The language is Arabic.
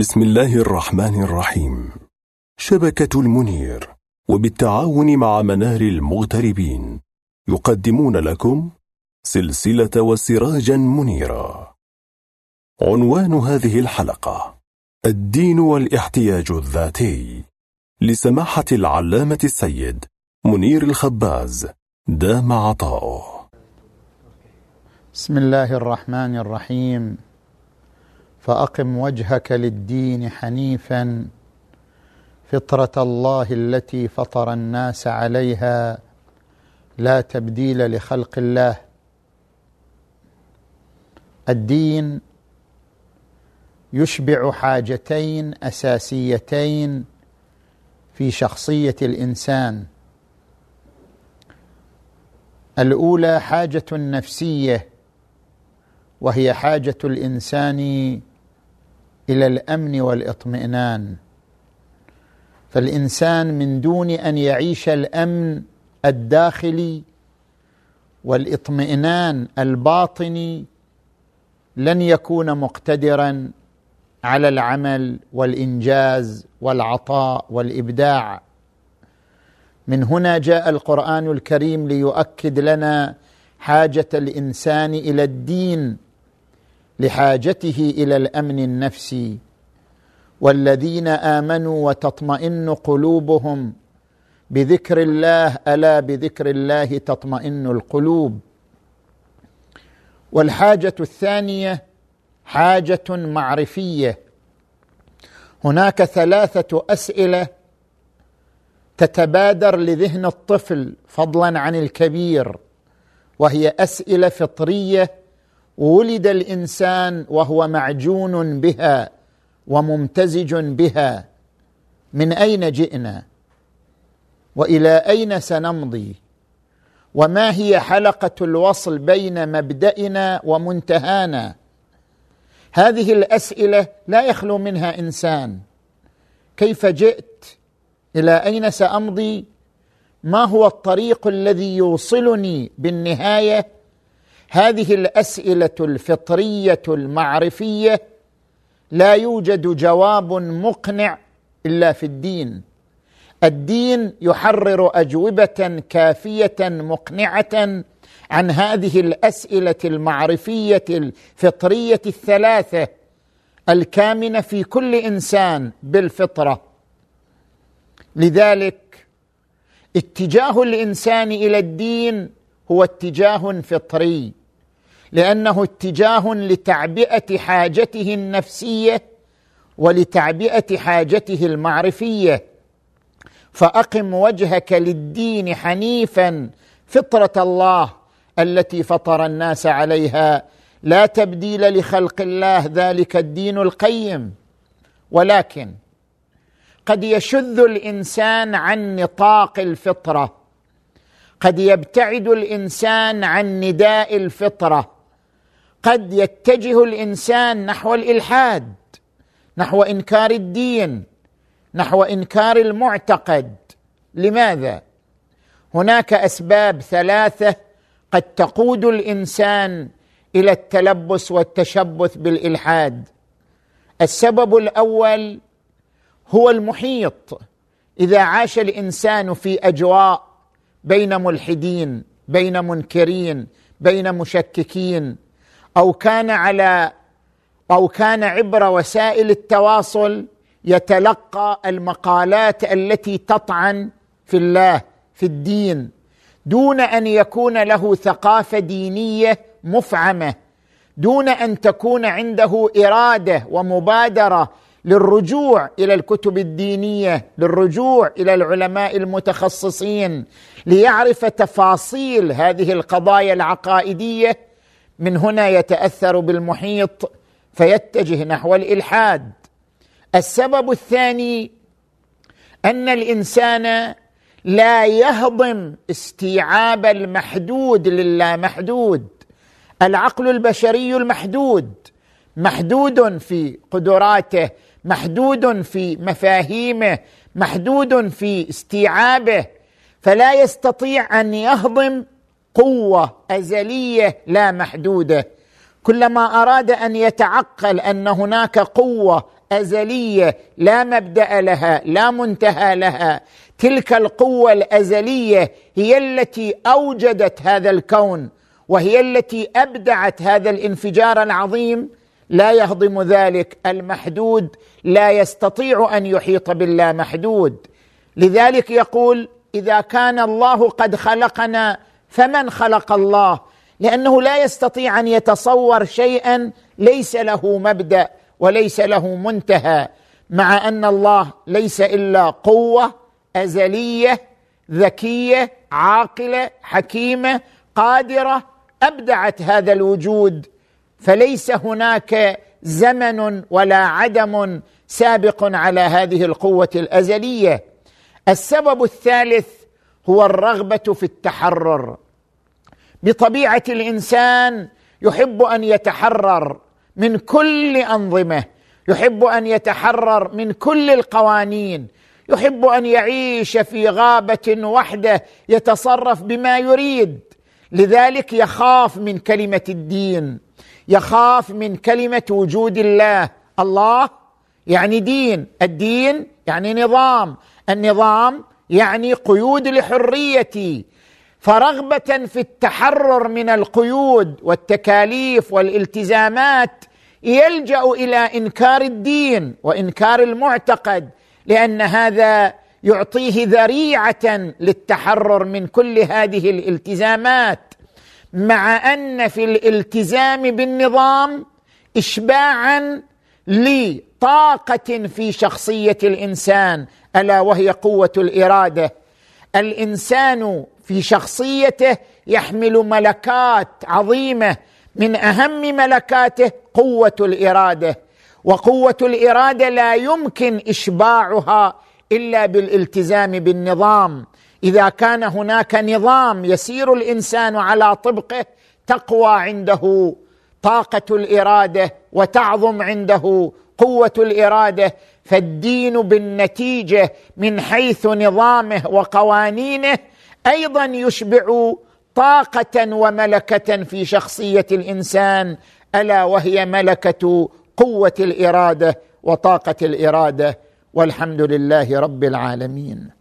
بسم الله الرحمن الرحيم. شبكة المنير وبالتعاون مع منار المغتربين يقدمون لكم سلسلة وسراجا منيرا عنوان هذه الحلقة الدين والاحتياج الذاتي لسماحة العلامة السيد منير الخباز دام عطاؤه. بسم الله الرحمن الرحيم. فأقم وجهك للدين حنيفا. فطرة الله التي فطر الناس عليها لا تبديل لخلق الله. الدين يشبع حاجتين أساسيتين في شخصية الإنسان. الأولى حاجة نفسية وهي حاجة الإنسان إلى الأمن والإطمئنان. فالإنسان من دون أن يعيش الأمن الداخلي والإطمئنان الباطني لن يكون مقتدرا على العمل والإنجاز والعطاء والإبداع. من هنا جاء القرآن الكريم ليؤكد لنا حاجة الإنسان إلى الدين لحاجته إلى الأمن النفسي. والذين آمنوا وتطمئن قلوبهم بذكر الله ألا بذكر الله تطمئن القلوب. والحاجة الثانية حاجة معرفية. هناك ثلاثة أسئلة تتبادر لذهن الطفل فضلا عن الكبير وهي أسئلة فطرية ولد الإنسان وهو معجون بها وممتزج بها. من أين جئنا؟ وإلى أين سنمضي؟ وما هي حلقة الوصل بين مبدأنا ومنتهانا؟ هذه الأسئلة لا يخلو منها إنسان. كيف جئت؟ إلى أين سأمضي؟ ما هو الطريق الذي يوصلني بالنهاية؟ هذه الأسئلة الفطرية المعرفية لا يوجد جواب مقنع إلا في الدين. الدين يحرر أجوبة كافية مقنعة عن هذه الأسئلة المعرفية الفطرية الثلاثة الكامنة في كل إنسان بالفطرة. لذلك اتجاه الإنسان إلى الدين هو اتجاه فطري. لأنه اتجاه لتعبئة حاجته النفسية ولتعبئة حاجته المعرفية. فأقم وجهك للدين حنيفا فطرة الله التي فطر الناس عليها. لا تبديل لخلق الله ذلك الدين القيم. ولكن قد يشذ الإنسان عن نطاق الفطرة. قد يبتعد الإنسان عن نداء الفطرة. قد يتجه الإنسان نحو الإلحاد نحو إنكار الدين نحو إنكار المعتقد. لماذا؟ هناك أسباب ثلاثة قد تقود الإنسان إلى التلبس والتشبث بالإلحاد. السبب الأول هو المحيط. إذا عاش الإنسان في أجواء بين ملحدين بين منكرين بين مشككين أو كان على أو كان عبر وسائل التواصل يتلقى المقالات التي تطعن في الله في الدين دون أن يكون له ثقافة دينية مفعمة دون أن تكون عنده إرادة ومبادرة للرجوع إلى الكتب الدينية للرجوع إلى العلماء المتخصصين ليعرف تفاصيل هذه القضايا العقائدية من هنا يتأثر بالمحيط فيتجه نحو الإلحاد. السبب الثاني أن الإنسان لا يهضم استيعاب المحدود للامحدود العقل البشري المحدود محدود في قدراته محدود في مفاهيمه محدود في استيعابه. فلا يستطيع أن يهضم قوة أزلية لا محدودة. كلما أراد أن يتعقل أن هناك قوة أزلية لا مبدأ لها لا منتهى لها تلك القوة الأزلية هي التي أوجدت هذا الكون وهي التي أبدعت هذا الانفجار العظيم. لا يهضم ذلك المحدود لا يستطيع أن يحيط باللا محدود لذلك يقول إذا كان الله قد خلقنا فمن خلق الله؟ لأنه لا يستطيع أن يتصور شيئا ليس له مبدأ وليس له منتهى مع أن الله ليس إلا قوة أزلية ذكية عاقلة حكيمة قادرة أبدعت هذا الوجود. فليس هناك زمن ولا عدم سابق على هذه القوة الأزلية. السبب الثالث هو الرغبة في التحرر. بطبيعة الإنسان يحب أن يتحرر من كل أنظمة يحب أن يتحرر من كل القوانين يحب أن يعيش في غابة وحدة يتصرف بما يريد. لذلك يخاف من كلمة الدين يخاف من كلمة وجود الله. الله يعني دين الدين يعني نظام. النظام يعني قيود لحريتي فرغبة في التحرر من القيود والتكاليف والالتزامات يلجأ إلى إنكار الدين وإنكار المعتقد لأن هذا يعطيه ذريعة للتحرر من كل هذه الالتزامات مع أن في الالتزام بالنظام اشباعا لطاقة في شخصية الإنسان ألا وهي قوة الإرادة. الإنسان في شخصيته يحمل ملكات عظيمة. من أهم ملكاته قوة الإرادة. وقوة الإرادة لا يمكن إشباعها إلا بالالتزام بالنظام. إذا كان هناك نظام يسير الإنسان على طبقه تقوى عنده طاقة الإرادة وتعظم عنده قوة الإرادة. فالدين بالنتيجة من حيث نظامه وقوانينه أيضا يشبع طاقة وملكة في شخصية الإنسان ألا وهي ملكة قوة الإرادة وطاقة الإرادة. والحمد لله رب العالمين.